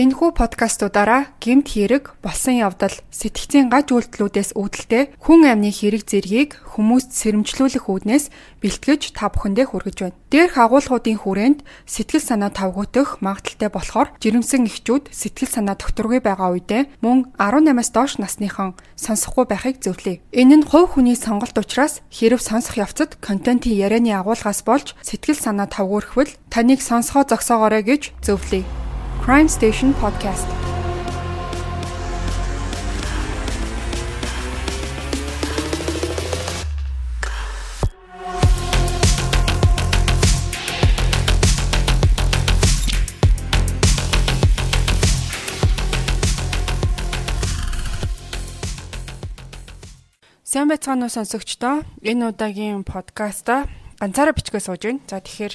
Энэхүү подкастуудаараа гэмт хэрэг, болсон явдал, сэтгцийн гаж үйлдэлүүдээс үүдэлтэй хүн амны хэрэг зэргийг хүмүүст сэрэмжлүүлэх үүднээс бэлтгэж та бүхэндээ хүргэж байна. Дээрх агуулгуудын хүрээнд сэтгэл санаа тавгуутах магадaltaй болохоор жирэмсэн эхчүүд сэтгэл санаа докторгүй байгаа үедээ мөн 18-аас доош насныхан сонсохгүй байхыг зөвлөе. Энэ нь хувь хүний сонголт учраас хэрэг сонсох явцад контентын ярианы агуулгаас болж сэтгэл санаа тавгуурхвал таныг сонсгоо зогсоогоорой гэж зөвлөе. Crime Station Podcast. Сайн байцгаана уу сонсогчдоо. Энэ удаагийн подкаста ганцаараа бичгээ сууж байна. За тэгэхээр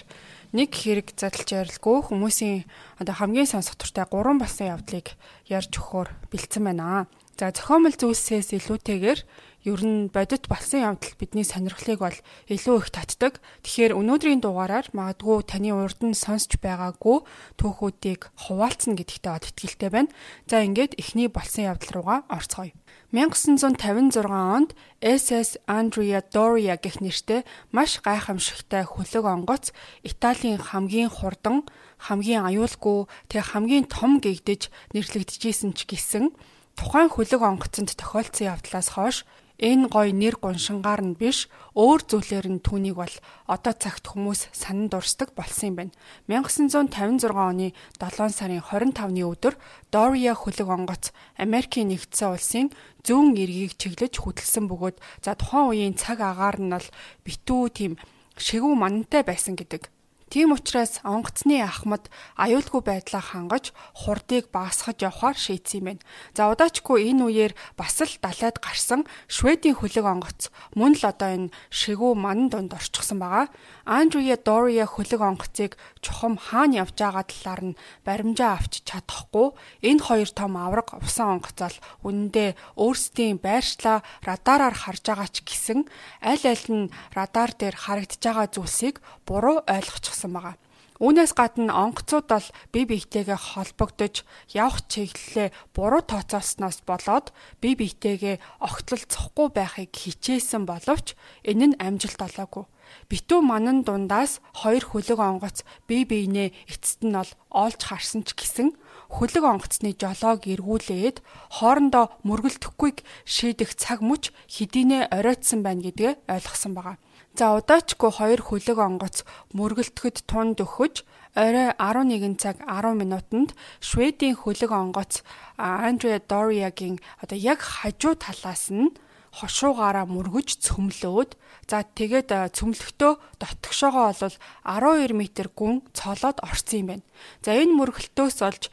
нэг хэрэг задлж ярилгүй хүмүүсийн одоо хамгийн туртай 3 болсон явдлыг ярьж өгөхөөр бэлдсэн байна. За зохиомл зүйлсээс илүүтэйгээр ер нь бодит болсон явдал бидний сонирхлыг бол илүү их татдаг. Тэгэхээр өнөөдрийн дугаараар магадгүй таны урд нь сонсч байгаагүй түүхүүдийг хуваалцсан гэдэгтээ бод итгэлтэй байна. За ингээд эхний болсон явдал руугаа орцгоё. 1956 онд SS Andrea Doria гэх нэртэй маш гайхамшигтай хөлөг онгоц Италийн хамгийн хурдан, хамгийн аюулгүй, тэг хамгийн том гэгдэж нэрлэгдэжсэн ч гэсэн тухайн хөлөг онгоцонд тохиолдсон явдлаас хойш Энэ гой нэр гуншингаар нь биш өөр зүйлээр нь түүнийг бол одоо цагт хүмүүс санан дурсдаг болсон юм байна. 1956 оны 7 сарын 25-ны өдөр Дория хөлөг онгоц Америкийн нэгдсэн улсын зүүн эргийг чиглэж хөдөлсөн бөгөөд за тухайн үеийн цаг агаар нь бол битүү тийм шигүү манантай байсан гэдэг Тийм учраас онгоцны ахмад аюулгүй байдлаа хангаж хурдыг багасгаж явхаар шийдсэн юм байна. За удаачгүй энэ үеэр бас л далайд гарсан Шведийн хөлөг онгоц мөн л одоо энэ шигүү ман донд орчихсон байгаа. Андрия Дория хөлөг онгоцыг чухам хаана явж байгаа талаар нь баримжаа авч чадахгүй. Энэ хоёр том авраг усан онгоцол үнэндээ өөрсдийн байршлаа радараар харж байгаа ч гэсэн аль аль нь радар дээр харагдж байгаа зүйлсийг буруу ойлгочихсон болсон байгаа. Үүнээс гадна онгоцууд бол бие биетэйгээ холбогдож явах чиглэлээ буруу тооцоолсноос болоод бие биетэйгээ огтлолцохгүй байхыг хичээсэн боловч энэ нь амжилт олоогүй. Битүү манан дундаас хоёр хөлөг онгоц бие биенээ эцэст нь бол олж харсан ч гэсэн хөлөг онгоцны жолоог эргүүлээд хоорондоо мөргөлдөхгүй шийдэх цаг мөч хэдийнэ оройтсан байна гэдгээ ойлгосон байгаа. За удаачгүй хоёр хөлөг онгоц мөргөлтөхөд тунд өгөж орой 11 цаг 10 минутанд Шведийн хөлөг онгоц Андреа Дориагийн одоо яг хажуу талаас нь хошуугаараа мөргөж цөмлөөд за тэгээд цөмлөختөө дотгошоогоо бол 12 м гүн цолоод орсон юм байна. За энэ мөргөлтөөс олж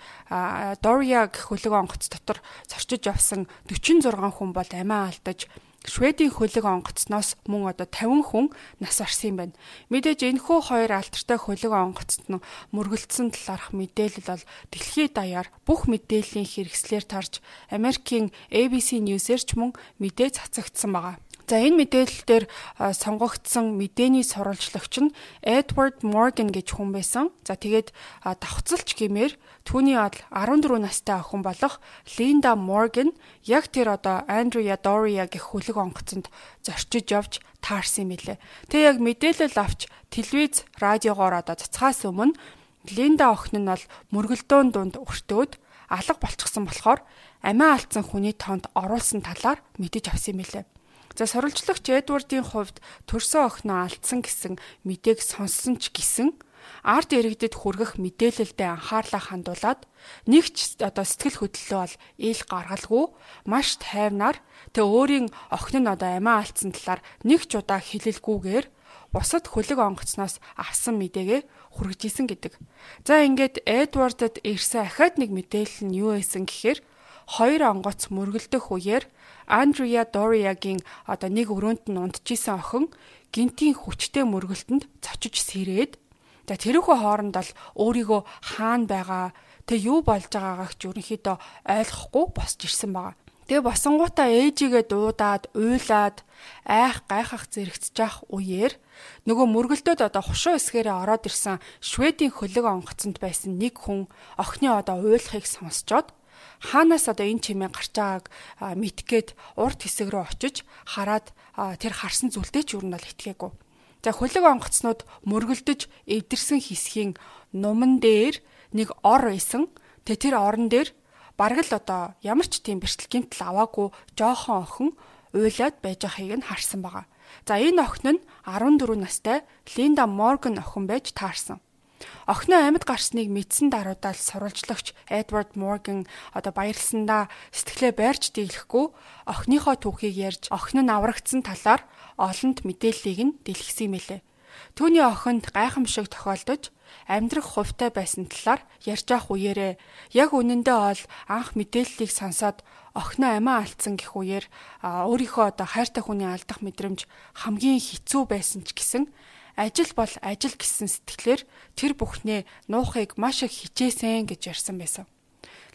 Дориа гэх хөлөг онгоц дотор зорчиж явсан 46 хүн бол амиа алдаж Шведийн хөлөг онгоцноос мөн одоо 50 хүн нас барсан юм байна. Мэдээж энэхүү хоёр алдартай хөлөг онгоцт нь мөргөлдсөн талаарх мэдээлэл бол дэлхийд даяар бүх мэдээллийн хэрэгслээр тарж Америкийн ABC News-ээр ч мөн мэдээ цацагдсан байгаа. За энэ мэдээлэл дээр сонгогдсон мэдээний сурвалжлагч нь Edward Morgan гэж хүн байсан. За тэгээд давхцалч гэмээр түүний бол 14 настай охин болох Linda Morgan яг тэр одоо Andrea Doria гэх хөлөг онгоцонд зорчиж явж таарсан юм билэ. Тэг яг мэдээлэл авч телевиз, радиогоор одоо цацхаас өмнө Линда охин нь бол мөргөлдөөн дунд өртөөд алга болчихсон болохоор амиа алдсан хүний тоонд оруулсан талаар мэдэж авсан юм билээ. За сурвалжлагч Эдвардын хувьд төрсөн охиноо алдсан гэсэн мэдээг сонссон ч гэсэн ард иргэдэд хүргэх мэдээлэлдээ анхаарлаа хандуулад нэг ч одоо сэтгэл хөдлөлөө бол ил гаргалгүй маш тайвнаар тэг өөрийн охин нь одоо амиа алдсан талаар нэг ч удаа хэлэлгүйгээр бусад хөлөг онгоцноос авсан мэдээгээ хүргэжсэн гэдэг. За ингээд Эдвардд ирсэн ахаад нэг мэдээлэл нь юу байсан гэхээр хоёр онгоц мөргөлдөх үеэр Андреа Дориагийн одоо нэг өрөөнд нь унтчихсан охин гинтийн хүчтэй мөргөлтөнд цочиж сэрээд за тэрүүхөө хооронд бол өөрийгөө хаана байгаа тэг юу болж байгаагаа ч ерөнхийдөө ойлгохгүй босч ирсэн байгаа. Тэгээ босонгуудаа ээжигээ дуудаад, уйлаад, айх гайхах зэрэгцэж ах үеэр нөгөө мөргөлдөөд одоо хушуу эсгээрээ ороод ирсэн Шведийн хөлөг онгоцонд байсан нэг хүн охины одоо уйлахыг сонсчоод хаанаас одоо энэ чимээ гарч байгааг мэдгээд урд хэсэг рүү очиж хараад тэр харсан зүйлдээ ч юу нь бол итгээгүй. За хөлөг онгоцнууд мөргөлдөж эвдэрсэн хэсгийн нуман дээр нэг ор байсан. Тэгээ тэр орон дээр бараг л одоо ямар ч тийм бэртэл гимтэл аваагүй жоохон охин уйлаад байж байгааг нь харсан байгаа. За энэ охин нь 14 настай Линда Морган охин байж таарсан. Охиноо амьд гарсныг мэдсэн даруйдаал сурвалжлагч Эдвард Морган одоо баярлсандаа сэтгэлээ байрч дийлэхгүй охиныхоо түүхийг ярьж охин нь аврагдсан талаар олонд мэдээллийг нь дэлгэсэн мэлээ. Түүний охинд гайхамшиг тохиолдож амьдрах хувьтай байсан талаар ярьж авах үеэрээ яг үнэндээ ол анх мэдээллийг сонсоод охиноо амиа алдсан гэх үеэр өөрийнхөө одоо хайртай хүний алдах мэдрэмж хамгийн хэцүү байсан ч гэсэн ажил бол ажил гэсэн сэтгэлээр тэр бүхнээ нуухыг маш их хичээсэн гэж ярьсан байсан.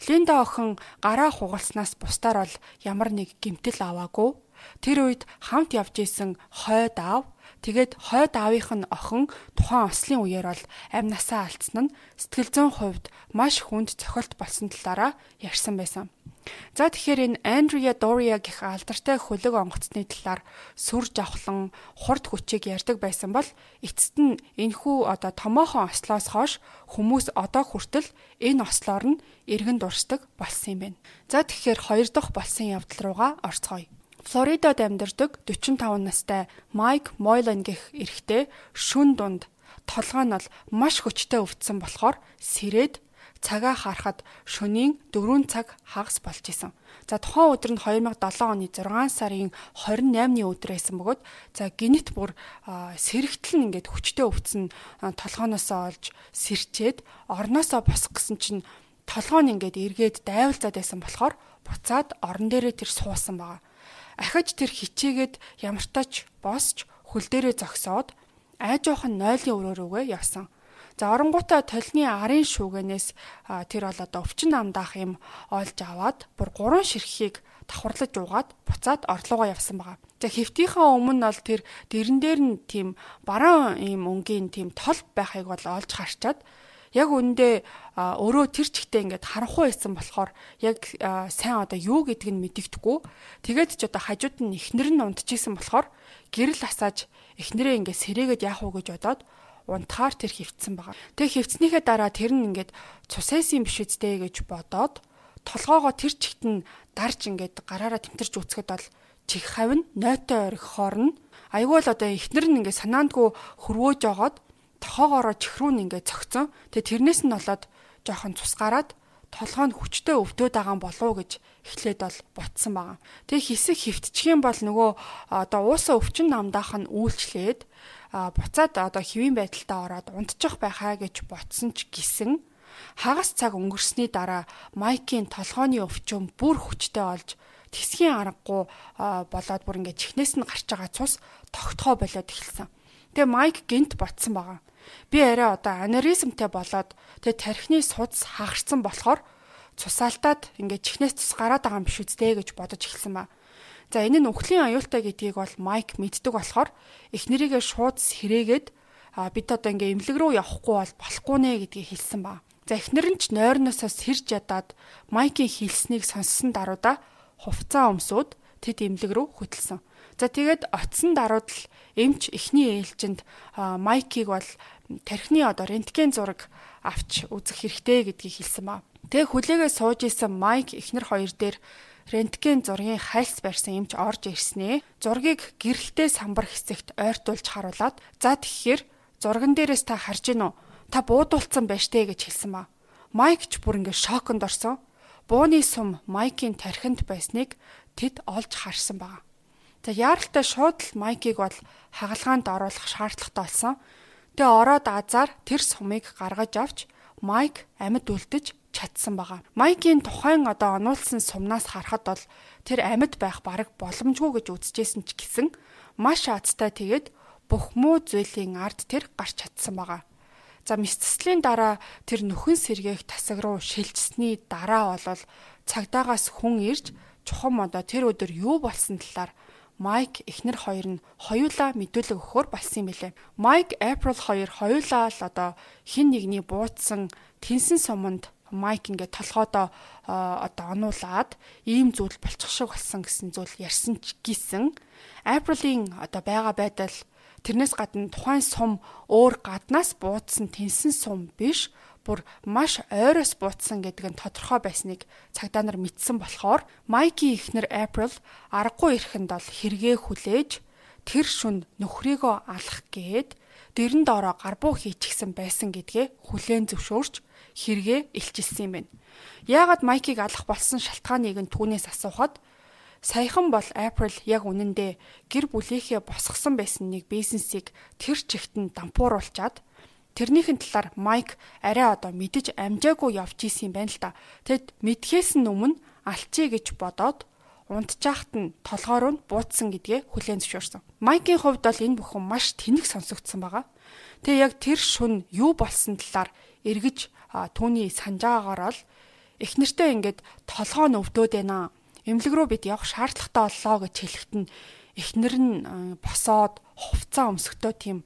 Линда охин гараа хугалснаас бусдаар бол ямар нэг гимтэл аваагүй. Тэр үед хамт явж исэн хойд аав Тэгээд хойд аавынх нь охин тухайн ослын үеэр бол амь насаа алдсан нь сэтгэл зүйн хувьд маш хүнд цохилт болсон талаараа ярьсан байсан. За тэгэхээр энэ Андриа Дория гэх алдартай хөлөг онгоцны талаар сүр жавхлан хурд хүчийг ярьдаг байсан бол эцэст нь энхүү одоо томоохон ослоос хойш хүмүүс одоо хүртэл энэ ослоор нь эргэн дурсдаг болсон юм байна. За тэгэхээр хоёр дахь болсон явдал руугаа орцгоё. Флоридад амьдардаг 45 настай Майк Мойлан гэх эрэгтэй шүн дунд толгой нь маш хүчтэй өвдсөн болохоор сэрээд цагаа харахад шөнийн 4 цаг хагас болж исэн. За тухайн өдөр нь 2007 оны 6 сарын 28-ны өдөр байсан бөгөөд за гинэт бүр сэрэгтэл нь ингээд хүчтэй өвдсөн толгооноосоо олж сэрчээд орноосоо босох гэсэн чинь толгоо нь ингээд эргээд дайвалзаад байсан болохоор буцаад орон дээрээ тэр суусан байгаа ахиж тэр хичээгээд ямартаач босч хөл дээрээ зогсоод айжуухан нойлын өрөөрөөгөө явсан. За оронгуудаа толны арын шүүгэнээс тэр бол одоо өвчин намдаах юм олж аваад бүр гурван ширхгийг давхарлаж уугаад буцаад орлогоо явсан байгаа. За хэвтийнхаа өмнө бол тэр дэрэн дээр нь тийм бараан ийм өнгийн тийм тол байхыг бол олж харчаад яг үндэ өөрөө тэр чигтээ ингээд харанхуй байсан болохоор яг сайн одоо юу гэдг нь мэдэгдэхгүй тэгээд ч одоо хажууд нь эхнэр нь унтчихсэн болохоор гэрэл асааж эхнэрээ ингээд сэрээгээд яах вэ гэж бодоод унтахаар тэр хөвцсөн байгаа. Тэгээ хөвцснийхээ дараа тэр нь ингээд цусайс юм биш үстэй гэж бодоод толгоогоо тэр чигт нь дарж ингээд гараараа тэмтэрч үцгэд бол чих хавь нь нойтой орхихоор нь айгүй л одоо эхнэр нь ингээд санаандгүй хөрвөөж жогоод тохоогоороо чихрүү нь ингээд цогцсон. Тэгээ тэрнээс нь болоод жоохон цус гараад толгой нь хүчтэй өвдөд байгаа болов уу гэж эхлээд бол ботсон байгаа. Тэгээ хэсэг хөвтчих юм бол нөгөө одоо уусаа өвчин намдаах нь үйлчлээд буцаад одоо хэвийн байдалтай ороод унтчих байхаа гэж ботсон ч гисэн хагас цаг өнгөрсний дараа майкийн толгойн өвчин бүр хүчтэй олж тэсгийн аргагүй болоод бүр ингээд чихнээс нь гарч байгаа цус тогтхоо болоод эхэлсэн. Тэгээ майк гинт ботсон байгаа. Би арай одоо анаризмтэй болоод тэгээ тархины судас хагарсан болохоор цусаалтаад ингээд чихнээс цус гараад байгаа юм биш үстэй гэж бодож эхэлсэн ба. За энэ нь үхлийн аюултай гэдгийг бол Майк мэддэг болохоор эхнэрийгээ шууд сэрээгээд бид одоо ингээ эмнэлэг рүү явахгүй бол болохгүй нэ гэдгийг хэлсэн ба. За эхнэр нь ч нойрноосоо сэрж ядаад Майкийн хэлснийг сонссон даруйда хувцаа өмсөөд тэд эмнэлэг рүү хөтөлсөн. За тэгээд оцсон даруйд л эмч эхний ээлжинд Майкийг бол тархины одоо рентген зураг авч үзэх хэрэгтэй гэдгийг хэлсэн ба. Тэг хүлээгээ сууж исэн Майк эхнэр хоёр дээр рентген зургийн хайлс барьсан эмч орж ирснээ. Зургийг гэрэлтэй самбар хэсэгт ойртуулж харуулад за тэгэхээр зурган дээрээс та харж гинөө та буудуулсан байж тээ гэж хэлсэн ба. Майк ч бүр ингэ шоконд орсон. Бууны сум Майкийн тархинд байсныг тэд олж харсан баг. За яаралтай шууд л Майкийг бол хагалгаанд оруулах шаардлагатай болсон. Тэгээ ороод азар тэр сумыг гаргаж авч Майк амьд үлдэж чадсан байгаа. Майкийн тухайн одоо онулсан сумнаас харахад бол тэр амьд байх бараг боломжгүй гэж үзэжсэн ч гэсэн маш азтай тэгээд бүх муу зүйлийн ард тэр гарч чадсан байгаа. За мэсцлийн дараа тэр нөхөн сэргээх тасаг руу шилжсэний дараа болол цагдаагаас хүн ирж чухам одоо тэр өдөр юу болсон талаар Майк эхнэр хоёр нь хоёулаа мэдүүлэг өгөхөр болсон юм билээ. Майк April хоёр хоёулаа л одоо хин нэгний буудсан тэнсэн суманд Майк ингээд толгойдоо одоо онуулаад ийм зүйл болчих шиг болсон гэсэн зүйл ярьсан ч гисэн. Априлийн одоо байгаа байдал тэрнээс гадна тухайн сум өөр гаднаас буудсан тэнсэн сум биш бүр маш ойроос буутсан гэдэг нь тодорхой байсныг цагдаа нар мэдсэн болохоор Майки ихнэр April аргагүй ирэхэнд бол хэрэгээ хүлээж тэр шүн нөхрийгөө алах гээд дэрэн доороо гарбуу хийчихсэн байсан гэдгээ хүлээн зөвшөөрч хэрэгээ илчилсэн юм байна. Яагаад Майкийг алах болсон шалтгааныг нь түүнээс асуухад саяхан бол April яг үнэндээ гэр бүлийнхээ босгосон байсан нэг бизнесийг тэр чигт нь дампууруулчаад Тэрнийхэн талаар Майк арай одоо мэдэж амжаагүй явж исэн юм байна л да. Тэгэд мэдхээс нь өмнө алчи гэж бодоод унтжаахт нь толгоор нь буудсан гэдгээ хүлээн зөвшөөрсөн. Майкийн хувьд бол энэ бүхэн маш тэнэг сонсогдсон байгаа. Тэгээ яг тэр шүн юу болсон талаар эргэж түүний санджаагаараа л их нэртэй ингээд толгоо нь өвдөөд байна. Эмнэлэг рүү бид явах шаардлагатай боллоо гэж хэлэхэд нь эхнэр нь босоод хувцаа өмсөхдөө тийм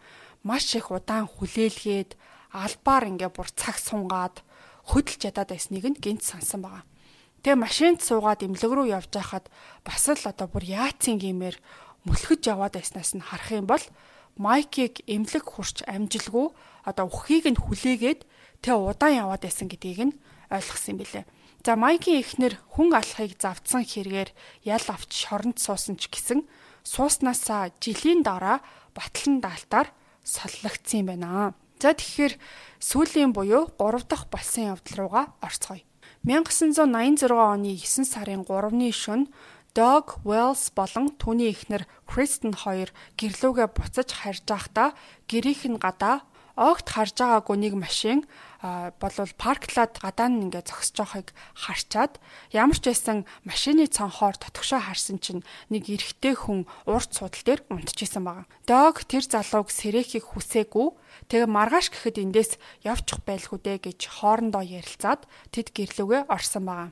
маш их удаан хүлээлгээд албаар ингээ бүр цаг сунгаад хөдөлж ядаад байсныг нь гинт сансан байгаа. Тэгээ машинд суугаад имлэг рүү явж байхад бас л одоо бүр яацын гимээр мөлхөж яваад байснаас нь харах юм бол Майкийг эмнэлэг хурч амжилгүй одоо уххийг нь хүлээгээд тэ удаан яваад байсан гэдгийг нь ойлгосон юм билээ. За Майкийн эхнэр хүн алхахыг завдсан хэрэгээр ял авч шоронд суусан ч гэсэн сууснасаа жилийн дараа батлан даалтаар соллогдсон юм байна. За тэгэхээр сүүлийн буюу 3 дахь болсон явдал руугаа орцгоё. 1986 оны 9 сарын 3-ны шөнө Dog Wells болон түүний эхнэр Kristen хоёр гэрлүүгээ буцаж харж байхдаа гэрийнх нь гадаа огт харж байгаагүй нэг машин болвол парклаад гадаа нь ингээд зогсож байгааг харчаад ямар ч байсан машины цонхоор тотгошоо харсан чинь нэг эрэгтэй хүн урд судал дээр унтчихсан байгаа. Дог тэр залууг сэрэхийг хүсээгүй тэгээ маргааш гэхэд эндээс явчих байлгүй дээ гэж хоорондоо ярилцаад тэд гэрлүүгээ орсон байгаа.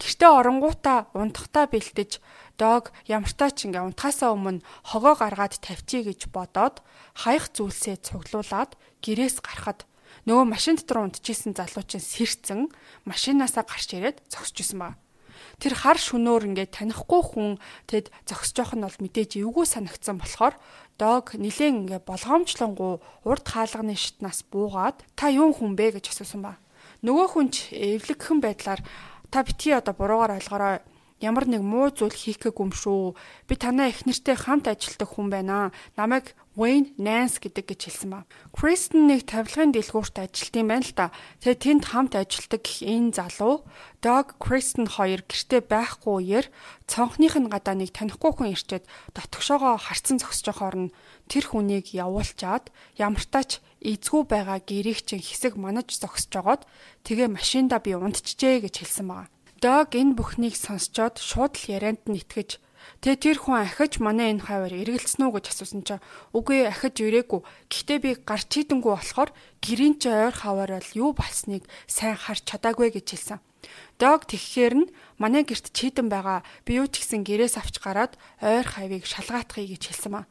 Гэртээ оронгуудаа унтахтаа бэлтэж дог ямартаа ч ингээ унтахаасаа өмнө хогоо гаргаад тавьчий гэж бодоод хаях зүйлсээ цуглуулад гэрээс гарахад нөгөө машин дотор унтчихсэн залуу чинь сэрцэн машинаасаа гарч ирээд зогсож исэн ба. Тэр хар шөнөөр ингээд танихгүй хүн тэд зогсож явах нь бол мэдээж эвгүй санагдсан болохоор дог нилээн ингээд болгоомжлонгуу урд хаалганы шитнаас буугаад та юун хүн бэ гэж асуусан ба. Нөгөө хүн ч эвлэгхэн байдлаар та битгий одоо буруугаар ойлгороо ямар нэг муу зүйл хийх гээгүй юм шүү. Би танаа их нэртэй хамт ажилладаг хүн байна. Намайг Wayne Nance гэдэг гэж хэлсэн ба. Kristen нэг тавилгын дэлгүүрт юм байна л да. Тэгээ тэнд хамт ажилладаг энэ залуу Doug Kristen хоёр гэртээ байхгүй үеэр цонхных нь гадаа нэг танихгүй хүн ирчээд дотгошоогоо харцсан зогсож байхоор нь тэр хүнийг явуулчаад ямартаач эзгүй байгаа чинь хэсэг манаж зогсож жогоод тэгээ машинда би унтчихжээ гэж хэлсэн байгаа. Дог энэ бүхнийг сонсчоод шууд л ярианд нь итгэж Тэгээ тэр хүн ахиж манай энэ хавар эргэлцсэн үү гэж асуусан чинь үгүй ахиж ирээгүй. Гэхдээ би гарч хийдэнгүү болохоор гэрийн чи ойр хавар бол юу болсныг сайн харж чадаагүй гэж хэлсэн. Дог тэгхээр нь манай герт чийдэн байгаа. Би юу ч гэсэн гэрээс авч гараад ойр хавийг шалгаатгая гэж хэлсэн маа.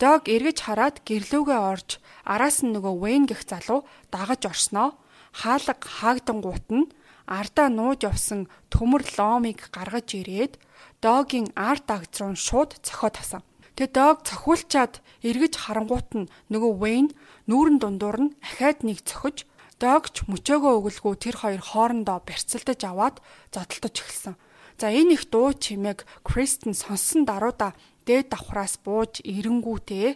Дог эргэж хараад гэрлүүгээ орж араас нь нөгөө Вейн гэх залуу дагаж орсноо хаалга хаагдангуут нь ардаа нууж явсан төмөр ломыг гаргаж ирээд догийн арт агц руу шууд цохиод авсан. Тэгээ дог цохиулчаад эргэж харангуут нь нөгөө Вейн нүүрэн дундуур нь ахаад нэг цохиж догч мөчөөгөө өгөлгүй тэр хоёр хоорондоо барьцалдаж аваад зодтолтож эхэлсэн. За энэ их дуу чимээг Кристен сонсон даруйда дээд давхраас бууж эренгүүтээ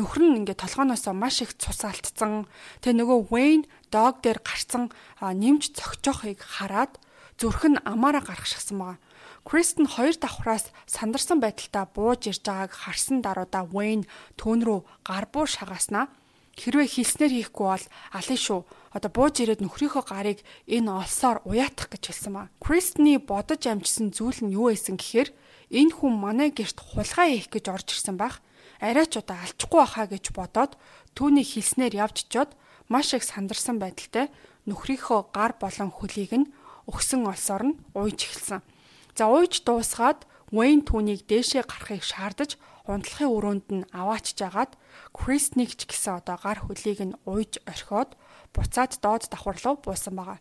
нөхөр нь ингээ толгооноосоо маш их цус алдсан. Тэгээ нөгөө Wayne dog дээр гарцсан нэмж цогцохыг хараад зүрх нь амаараа гаргашгсан байгаа. Кристен хоёр давхраас сандарсан байдалтай бууж ирж байгааг харсан даруйда Wayne түүн рүү гар буу шагаснаа хэрвээ хэлснээр хийхгүй бол алын шүү. Одоо бууж ирээд нөхрийнхөө гарыг энэ олсоор уяатах гэж хэлсэн маа. Кристний бодож амжсан зүйл нь юу байсан гэхээр энэ хүн манай герт хулгай хийх гэж орж ирсэн байх. Арай ч удаа алчихгүй баха гэж бодоод түүний хэлснээр явж чод маш их сандарсан байдалтай нөхрийнхөө гар болон хөлийг нь өгсөн олсоор нь уйж эхэлсэн. За ууж дуусгаад Wayne түүнийг дээшээ гарахыг шаардаж унтлахын өрөөнд нь аваачж агаад Кристник ч гэсэн одоо гар хөлийг нь ууж орхиод буцаад доод давхарлуу буусан байгаа.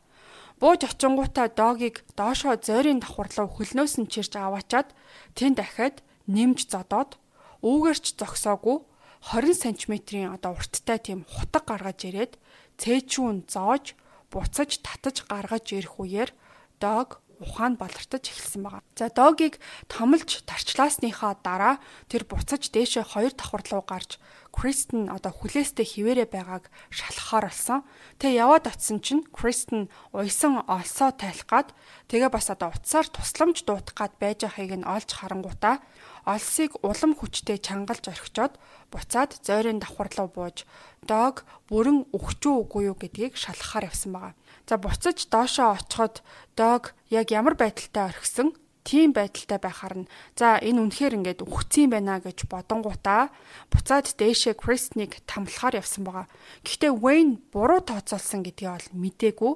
Бууж очингуудаа догийг доошоо зойрын давхарлуу хөлнөөс нь чирч аваачаад тэнд дахиад нэмж зодоод үүгээрч зогсоогүй 20 см-ийн одоо урттай тийм хутаг гаргаж ирээд цээчүүн зоож буцаж татаж гаргаж ирэх үеэр дог ухаан балартаж эхэлсэн байгаа. За догийг томлж тарчлаасныхаа дараа тэр буцаж дээшээ хоёр давхар руу гарч Кристен одоо хүлээстэй хിവэрэ байгааг шалхахаар болсон. Тэгээ яваад очисон чинь Кристен уйсан олсоо тайлах гад тэгээ бас одоо утсаар тусламж дуутах гад байж байгааг нь олж харангуудаа олсыг улам хүчтэй чангалж орхичоод буцаад зойрын давхар руу бууж дог бүрэн өгчөө үгүй юу гэдгийг шалхахаар явсан байгаа. За буцаж доошоо очиход дог яг ямар байдалтай орхисон тийм байдалтай байхаар нь за энэ үнэхээр ингээд үхсэн байна гэж бодонгуудаа буцаад дээшээ Кристник тамлахаар явсан байгаа. Гэхдээ Wayne буруу тооцоолсон гэдгийг бол мдээгүй.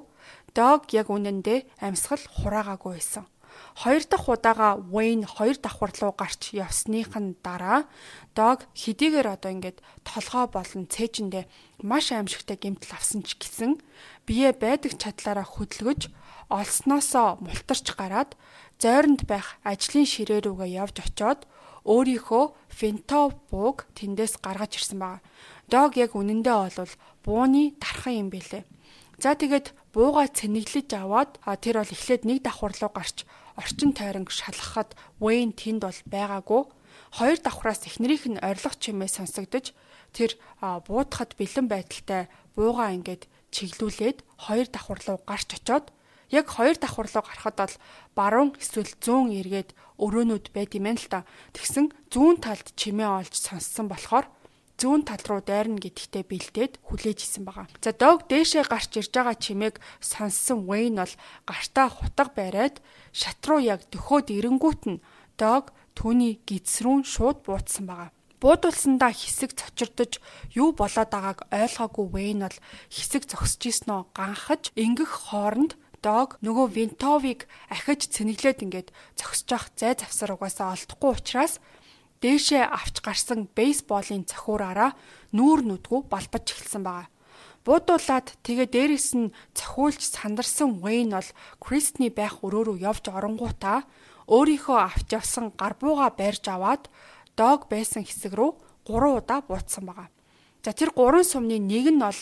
Дог яг үнэндээ амьсгал хураагаагүй байсан. Хоёр дахь удаага Wayne хоёр давхар руу гарч явсныхын дараа Дог хэдийгээр одоо ингээд толгоо болон цээжиндээ маш аимшигтай гэмтэл авсан ч гэсэн бие байдаг чадлаараа хөдөлгөж олсноосоо мултарч гараад зойронд байх ажлын ширээ рүүгээ явж очиод өөрийнхөө фентов бууг тэндээс гаргаж ирсэн байна. Дог яг үнэндээ бол бууны дархан юм бэлээ. За тэгээд бууга цэнэглэж аваад тэр бол эхлээд нэг давхар руу гарч орчин тойронг шалгахад Вейн тэнд бол байгаагүй. Хоёр давхраас эхнэрийнх нь орилго чимээ сонсогдож тэр буудахад бэлэн байдалтай бууга ингээд чиглүүлээд хоёр давхар руу гарч очоод яг хоёр давхар руу гарахад бол баруун эсвэл зүүн эргээд өрөөнүүд байд юм л та. Тэгсэн зүүн талд чимээ олж сонссон болохоор зүүн тал руу дайрна гэдэгтээ бэлдээд хүлээж исэн байгаа. За дог дээшээ гарч ирж байгаа чимээг сонссон Wayne бол гартаа хутга бариад шат руу яг дөхөөд ирэнгүүт нь дог түүний гидсрүүн шууд буутсан байгаа. Буудулсандаа хэсэг цочирдож юу болоод байгааг ойлгоогүй Вэйн бол хэсэг зогсож иснөө ганхаж ингэх хооронд дог нөгөө Винтовыг ахиж цэнэглээд ингээд зогсож явах зай завсар угаасаа олдохгүй учраас дээшээ авч гарсан бейсболын цохиураараа нүүр нүдгүү балбаж эхэлсэн байгаа. Буудуулаад тэгээ дээрэс нь цохиулж сандарсан Вэйн бол Кристний байх өрөө рүү явж оронгуудаа өөрийнхөө авч явсан гарбууга барьж аваад дог байсан хэсэг рүү 3 удаа буутсан байгаа. За тэр гурван сумны нэг нь бол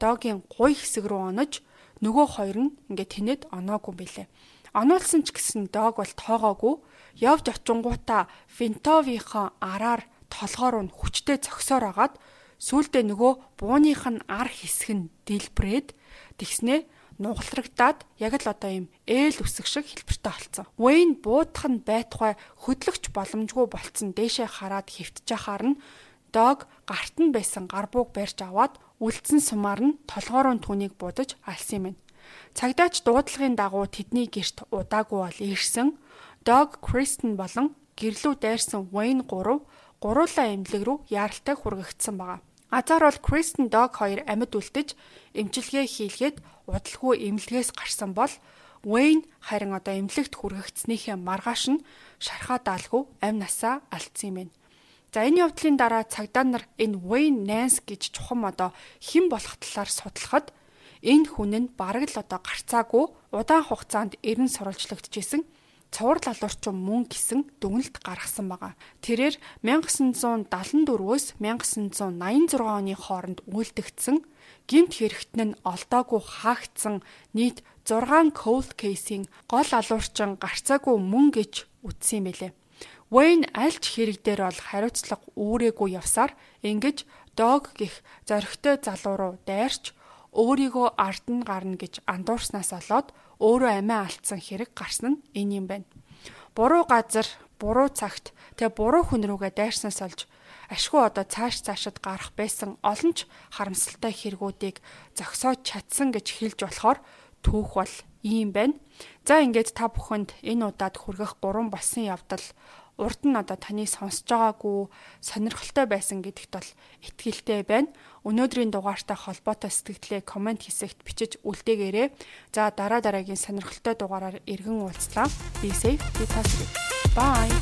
догийн гуй хэсэг рүү онож нөгөө хоёр нь ингээд тэнэд оноогүй билээ. Оноолсон ч гэсэн дог бол тоогоогүй явж очингуудаа Финтовийнхоо араар толгоор нь хүчтэй зөксөөр агаад сүүлдээ нөгөө бууных нь ар хэсэг нь дэлбрээд тэгснээ нугалрагдаад яг л одоо ийм ээл үсэг шиг хэлбэртэй болцсон. Wayne буудах нь байтугай хөдлөгч боломжгүй болцсон дээшээ хараад хөвтж яхаар нь дог гарт нь байсан гарбууг барьж аваад үлдсэн сумаар нь толгоороо түүнийг будаж алсан юм. Цагдаач дуудлагын дагуу тэдний герт удаагүй бол ирсэн. Дог Кристен болон гэрлүү дайрсан Wayne 3 гуруулаа эмнэлэг рүү яаралтай хүргэгдсэн байгаа. Азар бол Кристен Дог хоёр амьд үлдэж эмчилгээ хийлгээд удалгүй эмнэлгээс гарсан бол Wayne харин одоо эмнэлэгт хүргэгдснийхээ маргааш нь шархаа даалгүй амь насаа алдсан юм байна. За энэ явдлын дараа цагдаа нар энэ Wayne Nance гэж чухам одоо хэн болох талаар судлахад энэ хүн нь бараг л одоо гарцаагүй удаан хугацаанд эрен сурвалжлагдчихсэн цуврал алуурчин мөн гисэн дүгнэлт гаргасан байгаа. Тэрээр 1974-өөс 1986 оны хооронд үйлдэгдсэн гимт хэрэгтэн нь олдоогүй хаагдсан нийт 6 cold case-ийн гол алуурчин гарцаагүй мөн гэж үтсэн юм билээ. Wayne альч хэрэг дээр бол хариуцлага үүрээгүй явсаар ингэж дог гих зоригтой залуу руу дайрч өөрийгөө ард нь гарна гэж андуурснаас болоод өөрөө амиа алдсан хэрэг гарсан нь энэ юм байна. Буруу газар, буруу цагт тэгээ буруу хүн рүүгээ дайрснаас олж ашгүй одоо цааш цаашид гарах байсан олон ч харамсалтай хэрэгүүдийг зогсоож чадсан гэж хэлж болохоор түүх бол ийм байна. За ингээд та бүхэнд энэ удаад хүргэх гурван болсон явдал урд нь одоо таны сонсож байгаагүй сонирхолтой байсан гэдэгт бол итгэлтэй байна. Өнөөдрийн дугаартай холбоотой сэтгэлдээ комент хэсэгт бичиж үлдээгээрэй. За дараа дараагийн сонирхолтой дугаараар иргэн уулзлаа. Be safe, be positive. Bye.